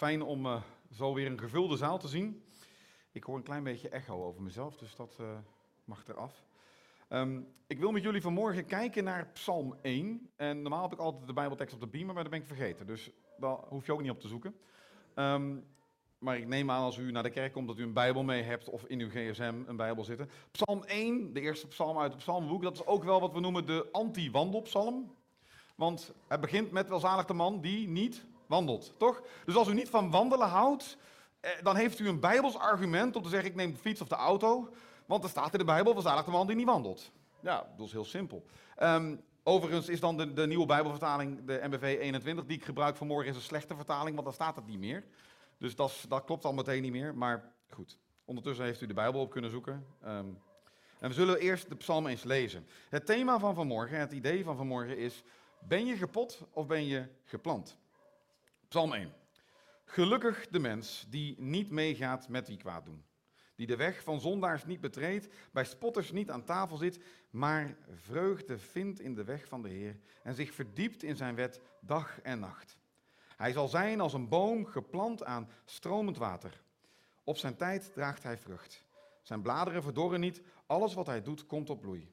fijn om uh, zo weer een gevulde zaal te zien. Ik hoor een klein beetje echo over mezelf, dus dat uh, mag eraf. Um, ik wil met jullie vanmorgen kijken naar Psalm 1. En normaal heb ik altijd de Bijbeltekst op de beamer, maar dat ben ik vergeten. Dus daar hoef je ook niet op te zoeken. Um, maar ik neem aan als u naar de kerk komt dat u een Bijbel mee hebt of in uw gsm een Bijbel zitten. Psalm 1, de eerste psalm uit het psalmboek, dat is ook wel wat we noemen de anti-wandelpsalm. Want het begint met welzalig de man die niet wandelt, toch? Dus als u niet van wandelen houdt, eh, dan heeft u een bijbels argument om te zeggen ik neem de fiets of de auto. Want er staat in de Bijbel, welzalig de man die niet wandelt. Ja, dat is heel simpel. Um, overigens is dan de, nieuwe Bijbelvertaling, de MBV 21, die ik gebruik vanmorgen, is een slechte vertaling, want dan staat het niet meer. Dus dat, klopt al meteen niet meer, maar goed. Ondertussen heeft u de Bijbel op kunnen zoeken. Um, en we zullen eerst de psalm eens lezen. Het thema van vanmorgen, het idee van vanmorgen is, ben je gepot of ben je geplant? Psalm 1. Gelukkig de mens die niet meegaat met wie kwaad doen. Die de weg van zondaars niet betreedt, bij spotters niet aan tafel zit, maar vreugde vindt in de weg van de Heer en zich verdiept in zijn wet dag en nacht. Hij zal zijn als een boom geplant aan stromend water. Op zijn tijd draagt hij vrucht. Zijn bladeren verdorren niet, alles wat hij doet komt op bloei.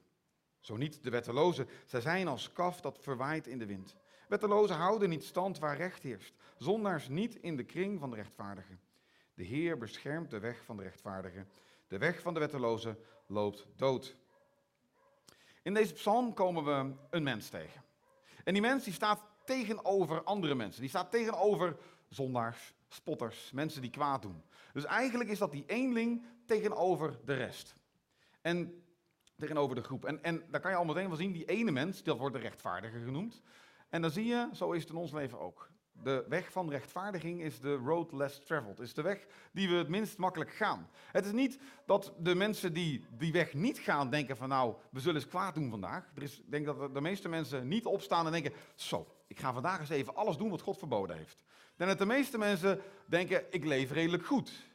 Zo niet de wettelozen, zij zijn als kaf dat verwaait in de wind. Wettelozen houden niet stand waar recht heerst, zondaars niet in de kring van de rechtvaardigen. De Heer beschermt de weg van de rechtvaardigen. De weg van de wettelozen loopt dood. In deze psalm komen we een mens tegen. En die mens die staat tegenover andere mensen. Die staat tegenover zondaars, spotters, mensen die kwaad doen. Dus eigenlijk is dat die eenling tegenover de rest. En tegenover de groep. En, en daar kan je al meteen wel zien, die ene mens, dat wordt de rechtvaardige genoemd. En dan zie je, zo is het in ons leven ook. De weg van rechtvaardiging is de road less traveled. Is de weg die we het minst makkelijk gaan. Het is niet dat de mensen die die weg niet gaan denken van nou, we zullen eens kwaad doen vandaag. Er is, ik denk dat de meeste mensen niet opstaan en denken, zo, ik ga vandaag eens even alles doen wat God verboden heeft. Denk dat de meeste mensen denken, ik leef redelijk goed.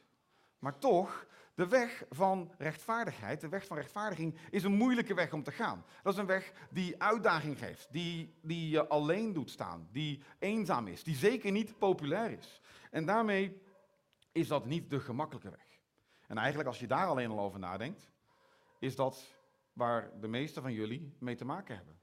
Maar toch de weg van rechtvaardigheid, de weg van rechtvaardiging, is een moeilijke weg om te gaan. Dat is een weg die uitdaging geeft, die, die je alleen doet staan, die eenzaam is, die zeker niet populair is. En daarmee is dat niet de gemakkelijke weg. En eigenlijk als je daar alleen al over nadenkt, is dat waar de meeste van jullie mee te maken hebben.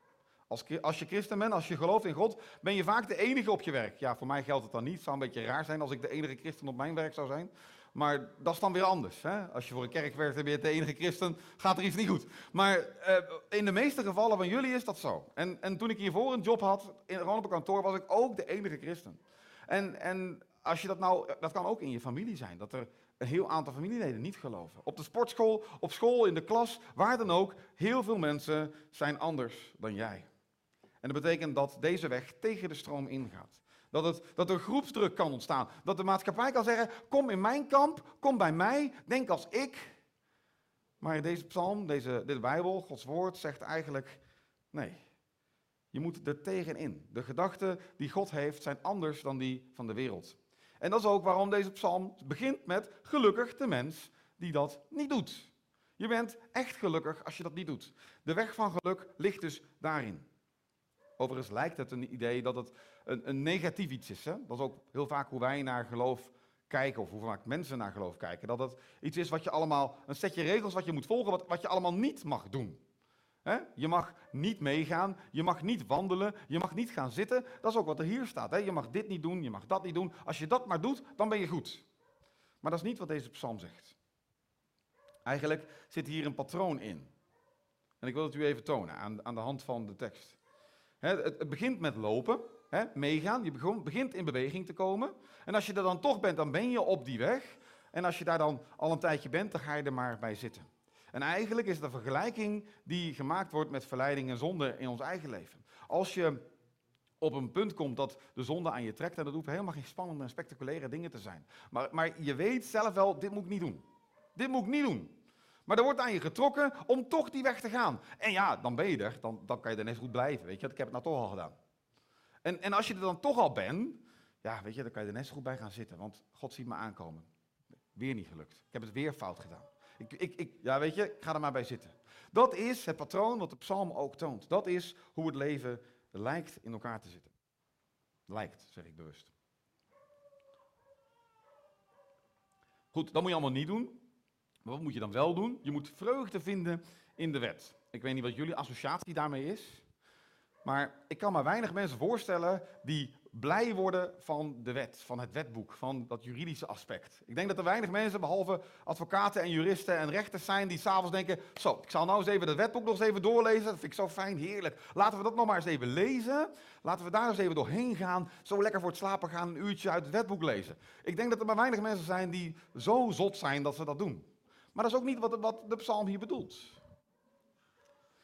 Als, als je christen bent, als je gelooft in God, ben je vaak de enige op je werk. Ja, voor mij geldt het dan niet. Het zou een beetje raar zijn als ik de enige christen op mijn werk zou zijn. Maar dat is dan weer anders. Hè? Als je voor een kerk werkt en ben je de enige christen, gaat er iets niet goed. Maar uh, in de meeste gevallen van jullie is dat zo. En, en toen ik hiervoor een job had, in, gewoon op een kantoor, was ik ook de enige christen. En, en als je dat nou, dat kan ook in je familie zijn, dat er een heel aantal familieleden niet geloven. Op de sportschool, op school, in de klas, waar dan ook, heel veel mensen zijn anders dan jij. En dat betekent dat deze weg tegen de stroom ingaat. Dat, dat er groepsdruk kan ontstaan. Dat de maatschappij kan zeggen, kom in mijn kamp, kom bij mij, denk als ik. Maar deze psalm, deze, deze Bijbel, Gods woord, zegt eigenlijk, nee, je moet er tegenin. De gedachten die God heeft zijn anders dan die van de wereld. En dat is ook waarom deze psalm begint met gelukkig de mens die dat niet doet. Je bent echt gelukkig als je dat niet doet. De weg van geluk ligt dus daarin. Overigens lijkt het een idee dat het een, een negatief iets is. Hè? Dat is ook heel vaak hoe wij naar geloof kijken, of hoe vaak mensen naar geloof kijken. Dat het iets is wat je allemaal, een setje regels wat je moet volgen, wat, wat je allemaal niet mag doen. Je mag niet meegaan, je mag niet wandelen, je mag niet gaan zitten. Dat is ook wat er hier staat. Je mag dit niet doen, je mag dat niet doen. Als je dat maar doet, dan ben je goed. Maar dat is niet wat deze psalm zegt. Eigenlijk zit hier een patroon in. En ik wil het u even tonen aan, aan de hand van de tekst. Het, begint met lopen, meegaan. Je begint in beweging te komen. En als je er dan toch bent, dan ben je op die weg. En als je daar dan al een tijdje bent, dan ga je er maar bij zitten. En eigenlijk is het een vergelijking die gemaakt wordt met verleiding en zonde in ons eigen leven. Als je op een punt komt dat de zonde aan je trekt, en dat hoeft helemaal geen spannende en spectaculaire dingen te zijn. Maar, maar je weet zelf wel, dit moet ik niet doen. Dit moet ik niet doen. Maar er wordt aan je getrokken om toch die weg te gaan. En ja, dan ben je er. Dan, dan kan je er net goed blijven. Weet je, ik heb het nou toch al gedaan. En, en als je er dan toch al bent, ja, weet je, dan kan je er net zo goed bij gaan zitten. Want God ziet me aankomen. Weer niet gelukt. Ik heb het weer fout gedaan. Ik, ik, ik, ja, weet je, ik ga er maar bij zitten. Dat is het patroon wat de psalm ook toont. Dat is hoe het leven lijkt in elkaar te zitten. Lijkt, zeg ik bewust. Goed, dat moet je allemaal niet doen. Maar wat moet je dan wel doen? Je moet vreugde vinden in de wet. Ik weet niet wat jullie associatie daarmee is. Maar ik kan me weinig mensen voorstellen die blij worden van de wet, van het wetboek, van dat juridische aspect. Ik denk dat er weinig mensen, behalve advocaten en juristen en rechters zijn, die s'avonds denken, zo, ik zal nou eens even het wetboek nog eens even doorlezen, dat vind ik zo fijn, heerlijk. Laten we dat nog maar eens even lezen, laten we daar eens even doorheen gaan, zo lekker voor het slapen gaan, een uurtje uit het wetboek lezen. Ik denk dat er maar weinig mensen zijn die zo zot zijn dat ze dat doen. Maar dat is ook niet wat, wat de psalm hier bedoelt.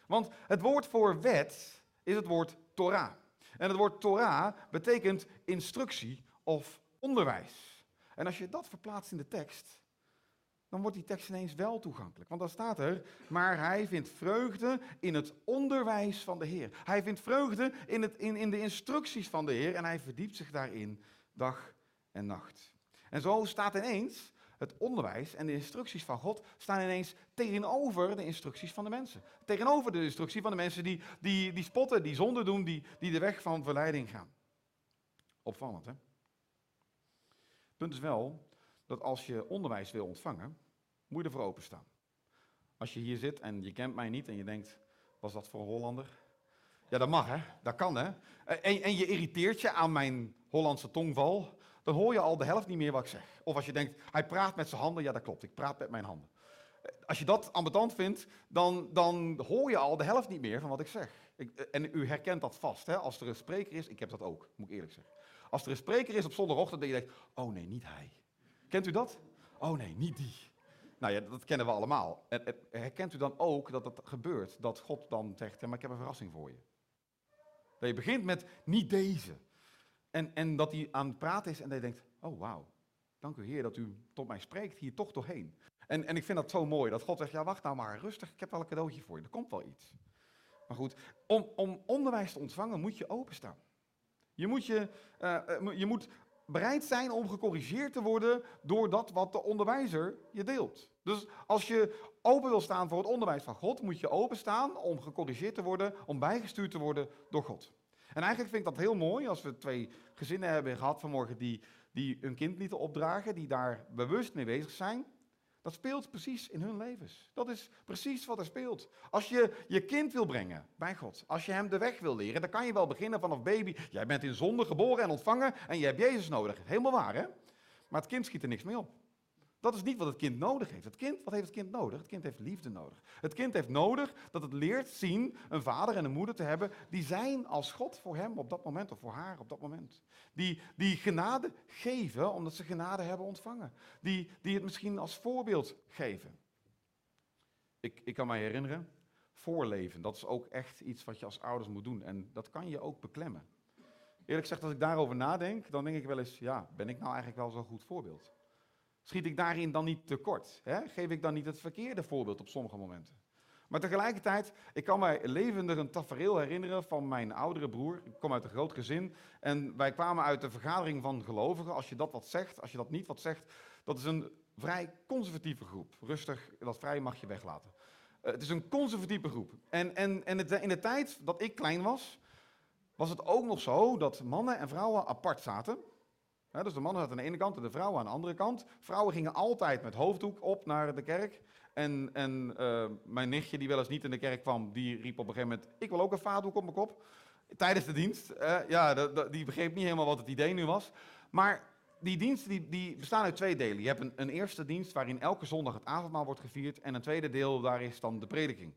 Want het woord voor wet is het woord Torah. En het woord Torah betekent instructie of onderwijs. En als je dat verplaatst in de tekst, dan wordt die tekst ineens wel toegankelijk. Want dan staat er, maar hij vindt vreugde in het onderwijs van de Heer. Hij vindt vreugde in, het, in, in de instructies van de Heer en hij verdiept zich daarin dag en nacht. En zo staat ineens het onderwijs en de instructies van God staan ineens tegenover de instructies van de mensen. Tegenover de instructie van de mensen die, die, die spotten, die zonde doen, die, die de weg van verleiding gaan. Opvallend, hè? Punt is wel dat als je onderwijs wil ontvangen, moet je ervoor openstaan. Als je hier zit en je kent mij niet en je denkt, was dat voor een Hollander? Ja, dat mag hè, dat kan hè. En, en je irriteert je aan mijn Hollandse tongval, dan hoor je al de helft niet meer wat ik zeg. Of als je denkt, hij praat met zijn handen, ja dat klopt, ik praat met mijn handen. Als je dat ambetant vindt, dan, dan hoor je al de helft niet meer van wat ik zeg. Ik, en u herkent dat vast, hè? als er een spreker is, ik heb dat ook, moet ik eerlijk zeggen. Als er een spreker is op zondagochtend en je denkt, oh nee, niet hij. Kent u dat? Oh nee, niet die. Nou ja, dat kennen we allemaal. En, herkent u dan ook dat het gebeurt, dat God dan zegt, maar ik heb een verrassing voor je. Dat je begint met niet deze. En, en dat hij aan het praten is en je denkt, oh wauw, dank u Heer dat u tot mij spreekt hier toch doorheen. En, en ik vind dat zo mooi, dat God zegt, ja wacht nou maar, rustig, ik heb wel een cadeautje voor je, er komt wel iets. Maar goed, om, om onderwijs te ontvangen moet je openstaan. Je moet, je, uh, je moet bereid zijn om gecorrigeerd te worden door dat wat de onderwijzer je deelt. Dus als je open wil staan voor het onderwijs van God, moet je openstaan om gecorrigeerd te worden, om bijgestuurd te worden door God. En eigenlijk vind ik dat heel mooi als we twee gezinnen hebben gehad vanmorgen die, die hun kind lieten opdragen, die daar bewust mee bezig zijn. Dat speelt precies in hun levens. Dat is precies wat er speelt. Als je je kind wil brengen bij God, als je hem de weg wil leren, dan kan je wel beginnen vanaf baby. Jij bent in zonde geboren en ontvangen en je hebt Jezus nodig. Helemaal waar, hè? Maar het kind schiet er niks mee op. Dat is niet wat het kind nodig heeft. Het kind, wat heeft het kind nodig? Het kind heeft liefde nodig. Het kind heeft nodig dat het leert zien een vader en een moeder te hebben die zijn als God voor hem op dat moment of voor haar op dat moment. Die, die genade geven omdat ze genade hebben ontvangen. Die, die het misschien als voorbeeld geven. Ik, ik kan mij herinneren, voorleven, dat is ook echt iets wat je als ouders moet doen. En dat kan je ook beklemmen. Eerlijk gezegd, als ik daarover nadenk, dan denk ik wel eens, ja, ben ik nou eigenlijk wel zo'n goed voorbeeld? Schiet ik daarin dan niet tekort? Hè? Geef ik dan niet het verkeerde voorbeeld op sommige momenten? Maar tegelijkertijd, ik kan mij levendig een tafereel herinneren van mijn oudere broer. Ik kom uit een groot gezin en wij kwamen uit de vergadering van gelovigen. Als je dat wat zegt, als je dat niet wat zegt, dat is een vrij conservatieve groep. Rustig, dat vrij mag je weglaten. Uh, het is een conservatieve groep. En, en, en in de tijd dat ik klein was, was het ook nog zo dat mannen en vrouwen apart zaten dus de mannen zaten aan de ene kant en de vrouwen aan de andere kant. Vrouwen gingen altijd met hoofddoek op naar de kerk. En, en uh, mijn nichtje, die wel eens niet in de kerk kwam, die riep op een gegeven moment: Ik wil ook een vaatdoek op mijn kop. Tijdens de dienst. Ja, die begreep niet helemaal wat het idee nu was. Maar die diensten die, die bestaan uit twee delen. Je hebt een, een eerste dienst waarin elke zondag het avondmaal wordt gevierd. En een tweede deel, daar is dan de prediking.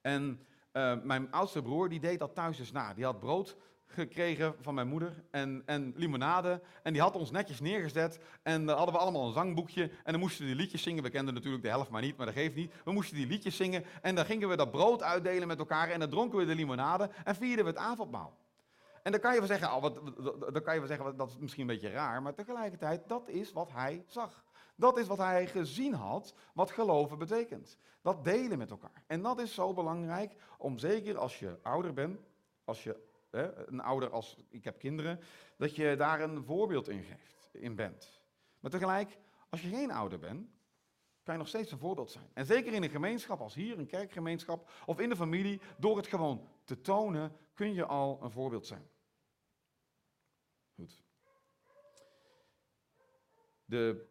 En uh, mijn oudste broer, die deed dat thuis dus na. Die had brood gekregen van mijn moeder en, en limonade. En die had ons netjes neergezet. En dan hadden we allemaal een zangboekje. En dan moesten we die liedjes zingen. We kenden natuurlijk de helft maar niet, maar dat geeft niet. We moesten die liedjes zingen. En dan gingen we dat brood uitdelen met elkaar. En dan dronken we de limonade. En vierden we het avondmaal. En dan kan je wel zeggen, oh, wat, dan kan je wel zeggen, dat is misschien een beetje raar. Maar tegelijkertijd, dat is wat hij zag. Dat is wat hij gezien had, wat geloven betekent. Dat delen met elkaar. En dat is zo belangrijk om zeker als je ouder bent, als je een ouder als ik heb kinderen, dat je daar een voorbeeld in geeft, in bent. Maar tegelijk, als je geen ouder bent, kan je nog steeds een voorbeeld zijn. En zeker in een gemeenschap als hier, een kerkgemeenschap of in de familie, door het gewoon te tonen, kun je al een voorbeeld zijn. Goed. De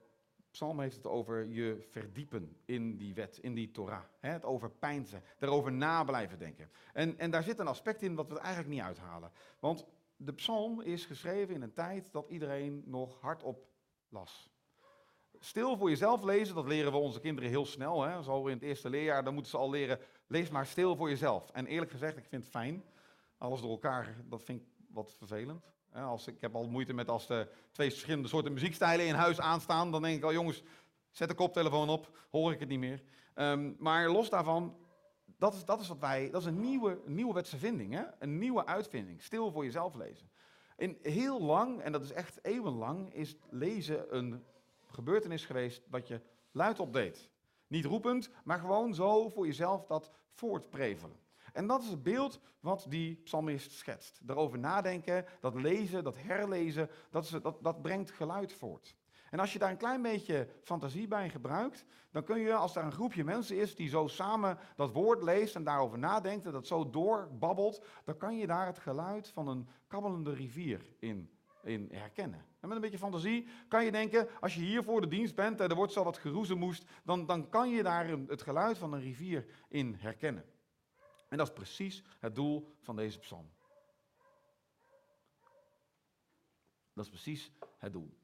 psalm heeft het over je verdiepen in die wet, in die Torah. Het over pijnzen, daarover na blijven denken. En, en daar zit een aspect in wat we eigenlijk niet uithalen. Want de psalm is geschreven in een tijd dat iedereen nog hardop las. Stil voor jezelf lezen, dat leren we onze kinderen heel snel. Hè? Zo in het eerste leerjaar, dan moeten ze al leren, lees maar stil voor jezelf. En eerlijk gezegd, ik vind het fijn. Alles door elkaar, dat vind ik wat vervelend. Als, ik heb al moeite met als de twee verschillende soorten muziekstijlen in huis aanstaan. Dan denk ik al, jongens, zet de koptelefoon op, hoor ik het niet meer. Um, maar los daarvan, dat is, dat is wat wij, dat is een nieuwe, nieuwe wetse vinding, hè? een nieuwe uitvinding. Stil voor jezelf lezen. In heel lang, en dat is echt eeuwenlang, is lezen een gebeurtenis geweest wat je luidop deed. Niet roepend, maar gewoon zo voor jezelf dat voortprevelen. En dat is het beeld wat die psalmist schetst. Daarover nadenken, dat lezen, dat herlezen, dat, dat, dat brengt geluid voort. En als je daar een klein beetje fantasie bij gebruikt, dan kun je, als er een groepje mensen is die zo samen dat woord leest en daarover nadenkt en dat zo doorbabbelt, dan kan je daar het geluid van een kabbelende rivier in, in herkennen. En met een beetje fantasie kan je denken, als je hier voor de dienst bent en er wordt zo wat geroezemoest, dan, dan kan je daar het geluid van een rivier in herkennen. En dat is precies het doel van deze psalm. Dat is precies het doel.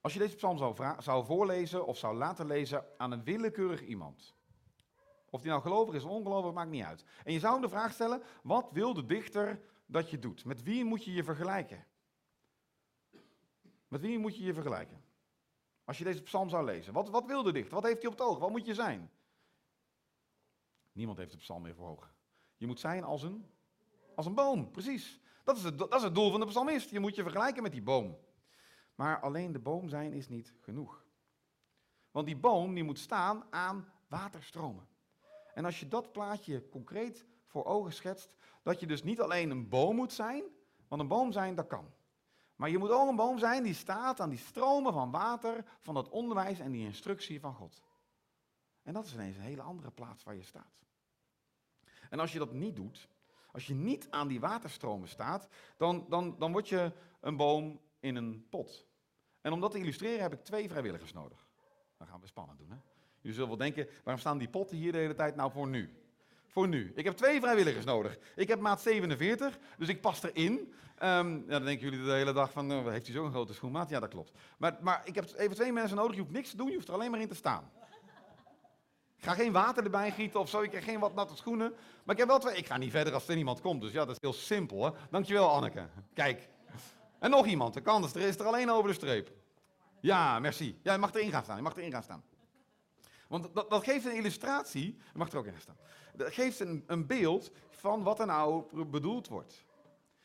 Als je deze psalm zou, zou voorlezen of zou laten lezen aan een willekeurig iemand, of die nou gelovig is of ongelovig, maakt niet uit. En je zou hem de vraag stellen, wat wil de dichter dat je doet? Met wie moet je je vergelijken? Met wie moet je je vergelijken? Als je deze psalm zou lezen. Wat, wat wil de dichter? Wat heeft hij op het oog? Wat moet je zijn? Niemand heeft de psalm meer voor ogen. Je moet zijn als een, als een boom, precies. Dat is, het, dat is het doel van de psalmist. Je moet je vergelijken met die boom. Maar alleen de boom zijn is niet genoeg. Want die boom die moet staan aan waterstromen. En als je dat plaatje concreet voor ogen schetst, dat je dus niet alleen een boom moet zijn, want een boom zijn dat kan. Maar je moet ook een boom zijn die staat aan die stromen van water, van dat onderwijs en die instructie van God. En dat is ineens een hele andere plaats waar je staat. En als je dat niet doet, als je niet aan die waterstromen staat, dan, dan, dan word je een boom in een pot. En om dat te illustreren heb ik twee vrijwilligers nodig. Dan gaan we spannend doen. Hè? Jullie zullen wel denken, waarom staan die potten hier de hele tijd nou voor nu? Voor nu. Ik heb twee vrijwilligers nodig. Ik heb maat 47, dus ik pas erin. Um, dan denken jullie de hele dag van, uh, heeft hij zo'n grote schoenmaat? Ja, dat klopt. Maar, maar ik heb even twee mensen nodig, je hoeft niks te doen, je hoeft er alleen maar in te staan. Ik ga geen water erbij gieten of zo, ik krijg geen wat natte schoenen. Maar ik heb wel twee, ik ga niet verder als er niemand komt, dus ja, dat is heel simpel. Hè? Dankjewel Anneke. Kijk. En nog iemand, de kans er is er alleen over de streep. Ja, merci. Ja, je mag erin gaan staan, je mag erin gaan staan. Want dat, dat geeft een illustratie, je mag er ook in gaan staan. Dat geeft een, een beeld van wat er nou bedoeld wordt.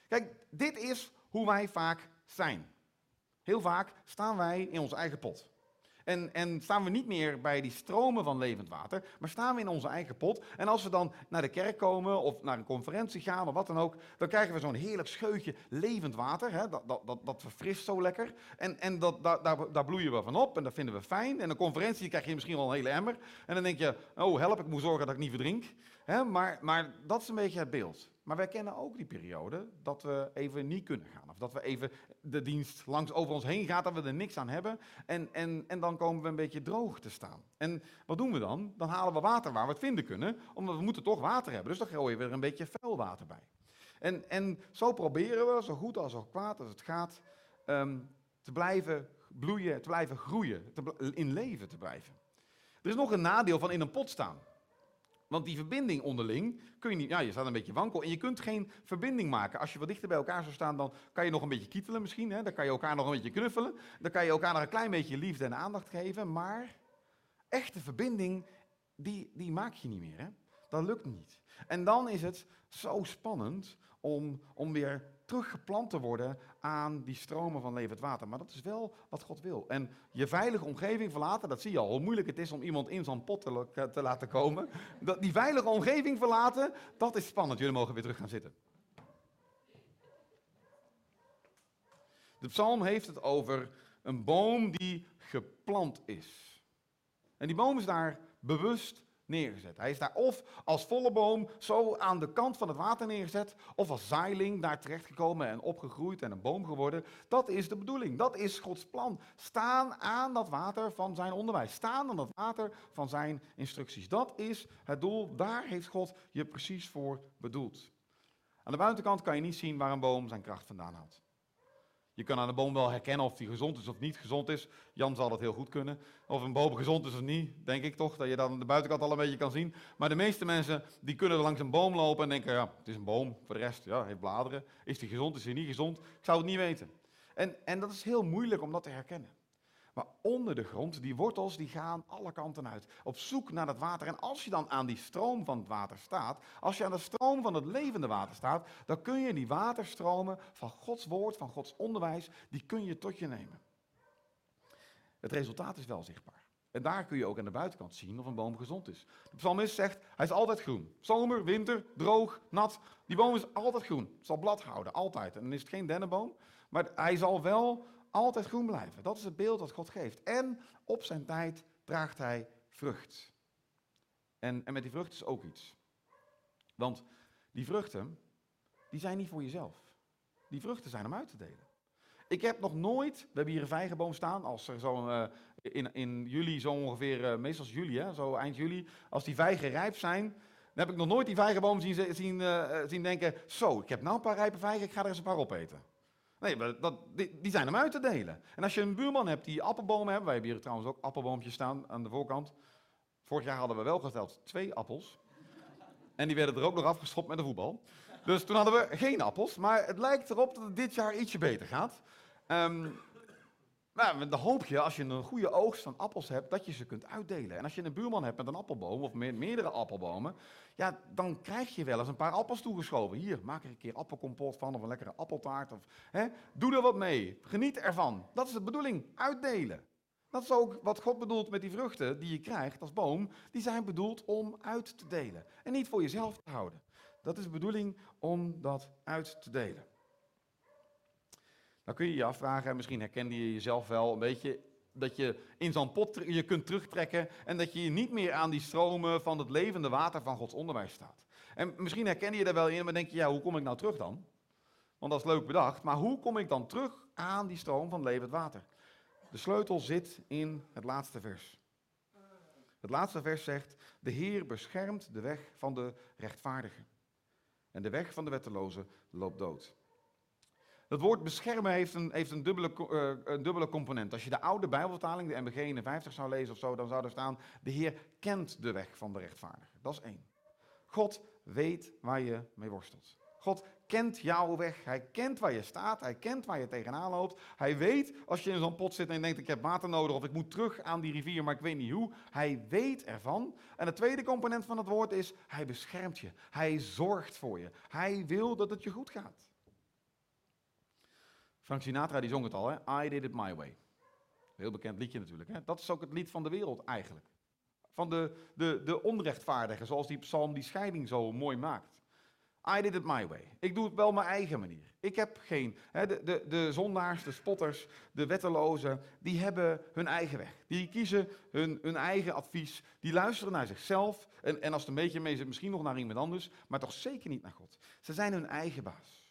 Kijk, dit is hoe wij vaak zijn. Heel vaak staan wij in ons eigen pot. En, en staan we niet meer bij die stromen van levend water, maar staan we in onze eigen pot. En als we dan naar de kerk komen of naar een conferentie gaan of wat dan ook, dan krijgen we zo'n heerlijk scheutje levend water. Hè? Dat, dat, dat, dat verfrist zo lekker. En, en dat, daar, daar, bloeien we van op en dat vinden we fijn. En een conferentie krijg je misschien wel een hele emmer. En dan denk je, oh help, ik moet zorgen dat ik niet verdrink. Hè? Maar, maar dat is een beetje het beeld. Maar wij kennen ook die periode dat we even niet kunnen gaan. Of dat we even de dienst langs over ons heen gaat, dat we er niks aan hebben. En, en, en dan komen we een beetje droog te staan. En wat doen we dan? Dan halen we water waar we het vinden kunnen, omdat we moeten toch water hebben. Dus dan gooien we er een beetje vuil water bij. En, en zo proberen we, zo goed als zo kwaad als het gaat, um, te blijven bloeien, te blijven groeien, te, in leven te blijven. Er is nog een nadeel van in een pot staan. Want die verbinding onderling kun je niet, ja, je staat een beetje wankel en je kunt geen verbinding maken. Als je wat dichter bij elkaar zou staan, dan kan je nog een beetje kietelen misschien. Hè? Dan kan je elkaar nog een beetje knuffelen. Dan kan je elkaar nog een klein beetje liefde en aandacht geven. Maar echte verbinding, die, die maak je niet meer. Hè? Dat lukt niet. En dan is het zo spannend om, om weer teruggeplant te worden aan die stromen van levend water. Maar dat is wel wat God wil. En je veilige omgeving verlaten, dat zie je al, hoe moeilijk het is om iemand in zo'n pot te, te, laten komen. Dat, die veilige omgeving verlaten, dat is spannend. Jullie mogen weer terug gaan zitten. De psalm heeft het over een boom die geplant is. En die boom is daar bewust neergezet. Hij is daar of als volle boom zo aan de kant van het water neergezet, of als zaailing daar terechtgekomen en opgegroeid en een boom geworden. Dat is de bedoeling, dat is Gods plan. Staan aan dat water van zijn onderwijs, staan aan dat water van zijn instructies. Dat is het doel, daar heeft God je precies voor bedoeld. Aan de buitenkant kan je niet zien waar een boom zijn kracht vandaan haalt. Je kan aan de boom wel herkennen of die gezond is of niet gezond is. Jan zal dat heel goed kunnen. Of een boom gezond is of niet, denk ik toch, dat je dan aan de buitenkant al een beetje kan zien. Maar de meeste mensen die kunnen langs een boom lopen en denken, ja, het is een boom. Voor de rest, ja, heeft bladeren. Is die gezond, is die niet gezond? Ik zou het niet weten. En, en dat is heel moeilijk om dat te herkennen. Maar onder de grond, die wortels, die gaan alle kanten uit. Op zoek naar dat water. En als je dan aan die stroom van het water staat, als je aan de stroom van het levende water staat, dan kun je die waterstromen van Gods woord, van Gods onderwijs, die kun je tot je nemen. Het resultaat is wel zichtbaar. En daar kun je ook aan de buitenkant zien of een boom gezond is. De psalmist zegt, hij is altijd groen. Zomer, winter, droog, nat. Die boom is altijd groen. Het zal blad houden, altijd. En dan is het geen dennenboom, maar hij zal wel altijd groen blijven. Dat is het beeld dat God geeft. En op zijn tijd draagt hij vrucht. En, en met die vrucht is ook iets. Want die vruchten, die zijn niet voor jezelf. Die vruchten zijn om uit te delen. Ik heb nog nooit, we hebben hier een vijgenboom staan, als er zo uh, in, in juli, zo ongeveer, uh, meestal juli, hè, zo eind juli, als die vijgen rijp zijn, dan heb ik nog nooit die vijgenboom zien, zien, uh, zien denken, zo, ik heb nou een paar rijpe vijgen, ik ga er eens een paar opeten. Nee, dat, die, zijn om uit te delen. En als je een buurman hebt die appelbomen hebben, wij hebben hier trouwens ook appelboompjes staan aan de voorkant. Vorig jaar hadden we wel geteld twee appels. En die werden er ook nog afgeschopt met een voetbal. Dus toen hadden we geen appels. Maar het lijkt erop dat het dit jaar ietsje beter gaat. Um, nou, dan hoop je, als je een goede oogst van appels hebt, dat je ze kunt uitdelen. En als je een buurman hebt met een appelboom, of meerdere appelbomen, ja, dan krijg je wel eens een paar appels toegeschoven. Hier, maak er een keer appelkompot van, of een lekkere appeltaart. Of, hè, doe er wat mee. Geniet ervan. Dat is de bedoeling, uitdelen. Dat is ook wat God bedoelt met die vruchten die je krijgt als boom. Die zijn bedoeld om uit te delen. En niet voor jezelf te houden. Dat is de bedoeling om dat uit te delen. Dan kun je je afvragen, misschien herkende je jezelf wel een beetje, dat je in zo'n pot je kunt terugtrekken en dat je niet meer aan die stromen van het levende water van Gods onderwijs staat. En misschien herken je er wel in, maar denk je, ja, hoe kom ik nou terug dan? Want dat is leuk bedacht, maar hoe kom ik dan terug aan die stroom van levend water? De sleutel zit in het laatste vers. Het laatste vers zegt, de Heer beschermt de weg van de rechtvaardigen. En de weg van de wetteloze loopt dood. Dat woord beschermen heeft een, heeft een, dubbele, uh, een dubbele component. Als je de oude Bijbelvertaling, de MBG 51 zou lezen of zo, dan zou er staan: De Heer kent de weg van de rechtvaardige. Dat is één. God weet waar je mee worstelt. God kent jouw weg. Hij kent waar je staat. Hij kent waar je tegenaan loopt. Hij weet als je in zo'n pot zit en denkt: Ik heb water nodig of ik moet terug aan die rivier, maar ik weet niet hoe. Hij weet ervan. En de tweede component van het woord is: Hij beschermt je. Hij zorgt voor je. Hij wil dat het je goed gaat. Frank Sinatra die zong het al, hè? I did it my way. Heel bekend liedje natuurlijk. Hè? Dat is ook het lied van de wereld eigenlijk. Van de, de, de onrechtvaardigen, zoals die psalm die scheiding zo mooi maakt. I did it my way. Ik doe het wel mijn eigen manier. Ik heb geen. Hè, de, de, de zondaars, de spotters, de wettelozen, die hebben hun eigen weg. Die kiezen hun, hun eigen advies. Die luisteren naar zichzelf. En, en als het een beetje mee zit, misschien nog naar iemand anders. Maar toch zeker niet naar God. Ze zijn hun eigen baas.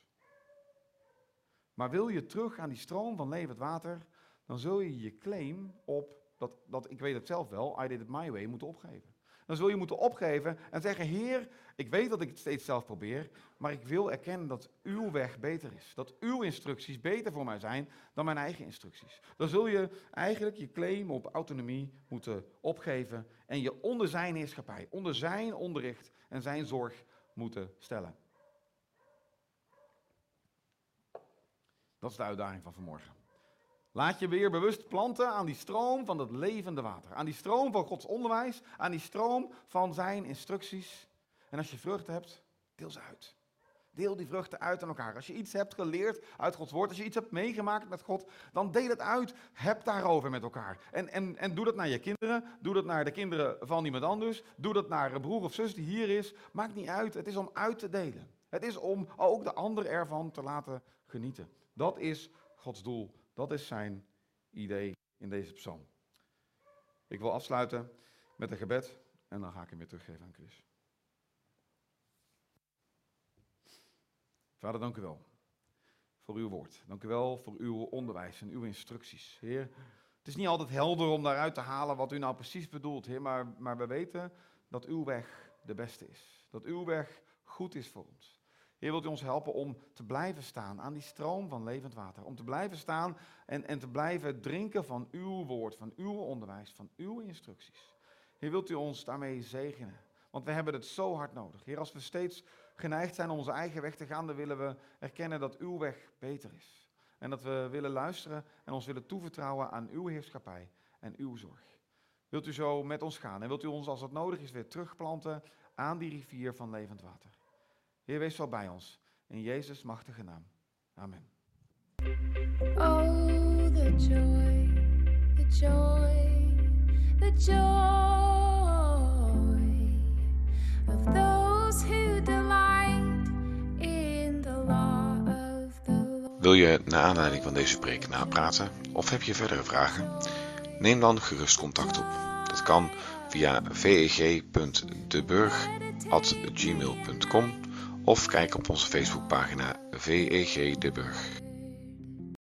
Maar wil je terug aan die stroom van levend water, dan zul je je claim op, dat, dat ik weet het zelf wel, I did it my way, moeten opgeven. Dan zul je moeten opgeven en zeggen, Heer, ik weet dat ik het steeds zelf probeer, maar ik wil erkennen dat uw weg beter is. Dat uw instructies beter voor mij zijn dan mijn eigen instructies. Dan zul je eigenlijk je claim op autonomie moeten opgeven en je onder zijn heerschappij, onder zijn onderricht en zijn zorg moeten stellen. Dat is de uitdaging van vanmorgen. Laat je weer bewust planten aan die stroom van het levende water. Aan die stroom van Gods onderwijs. Aan die stroom van zijn instructies. En als je vruchten hebt, deel ze uit. Deel die vruchten uit aan elkaar. Als je iets hebt geleerd uit Gods woord, als je iets hebt meegemaakt met God, dan deel het uit. Heb daarover met elkaar. En, en, en doe dat naar je kinderen. Doe dat naar de kinderen van iemand anders. Doe dat naar een broer of zus die hier is. Maakt niet uit. Het is om uit te delen. Het is om ook de ander ervan te laten genieten. Dat is Gods doel. Dat is zijn idee in deze psalm. Ik wil afsluiten met een gebed. En dan ga ik hem weer teruggeven aan Chris. Vader, dank u wel voor uw woord. Dank u wel voor uw onderwijs en uw instructies. Heer, het is niet altijd helder om daaruit te halen wat u nou precies bedoelt, Heer, maar, maar we weten dat uw weg de beste is. Dat uw weg goed is voor ons. Heer, wilt u ons helpen om te blijven staan aan die stroom van levend water. Om te blijven staan en, en te blijven drinken van uw woord, van uw onderwijs, van uw instructies. Heer, wilt u ons daarmee zegenen? Want we hebben het zo hard nodig. Heer, als we steeds geneigd zijn om onze eigen weg te gaan, dan willen we erkennen dat uw weg beter is. En dat we willen luisteren en ons willen toevertrouwen aan uw heerschappij en uw zorg. Wilt u zo met ons gaan en wilt u ons als het nodig is weer terugplanten aan die rivier van levend water. Heer, wees wel bij ons. In Jezus' machtige naam. Amen. Oh, the joy, the joy, the joy of those who delight in the law of the Lord. Wil je naar aanleiding van deze preek napraten of heb je verdere vragen? Neem dan gerust contact op. Dat kan via veg.deburg.gmail.com of kijk op onze Facebookpagina VEG De Burg.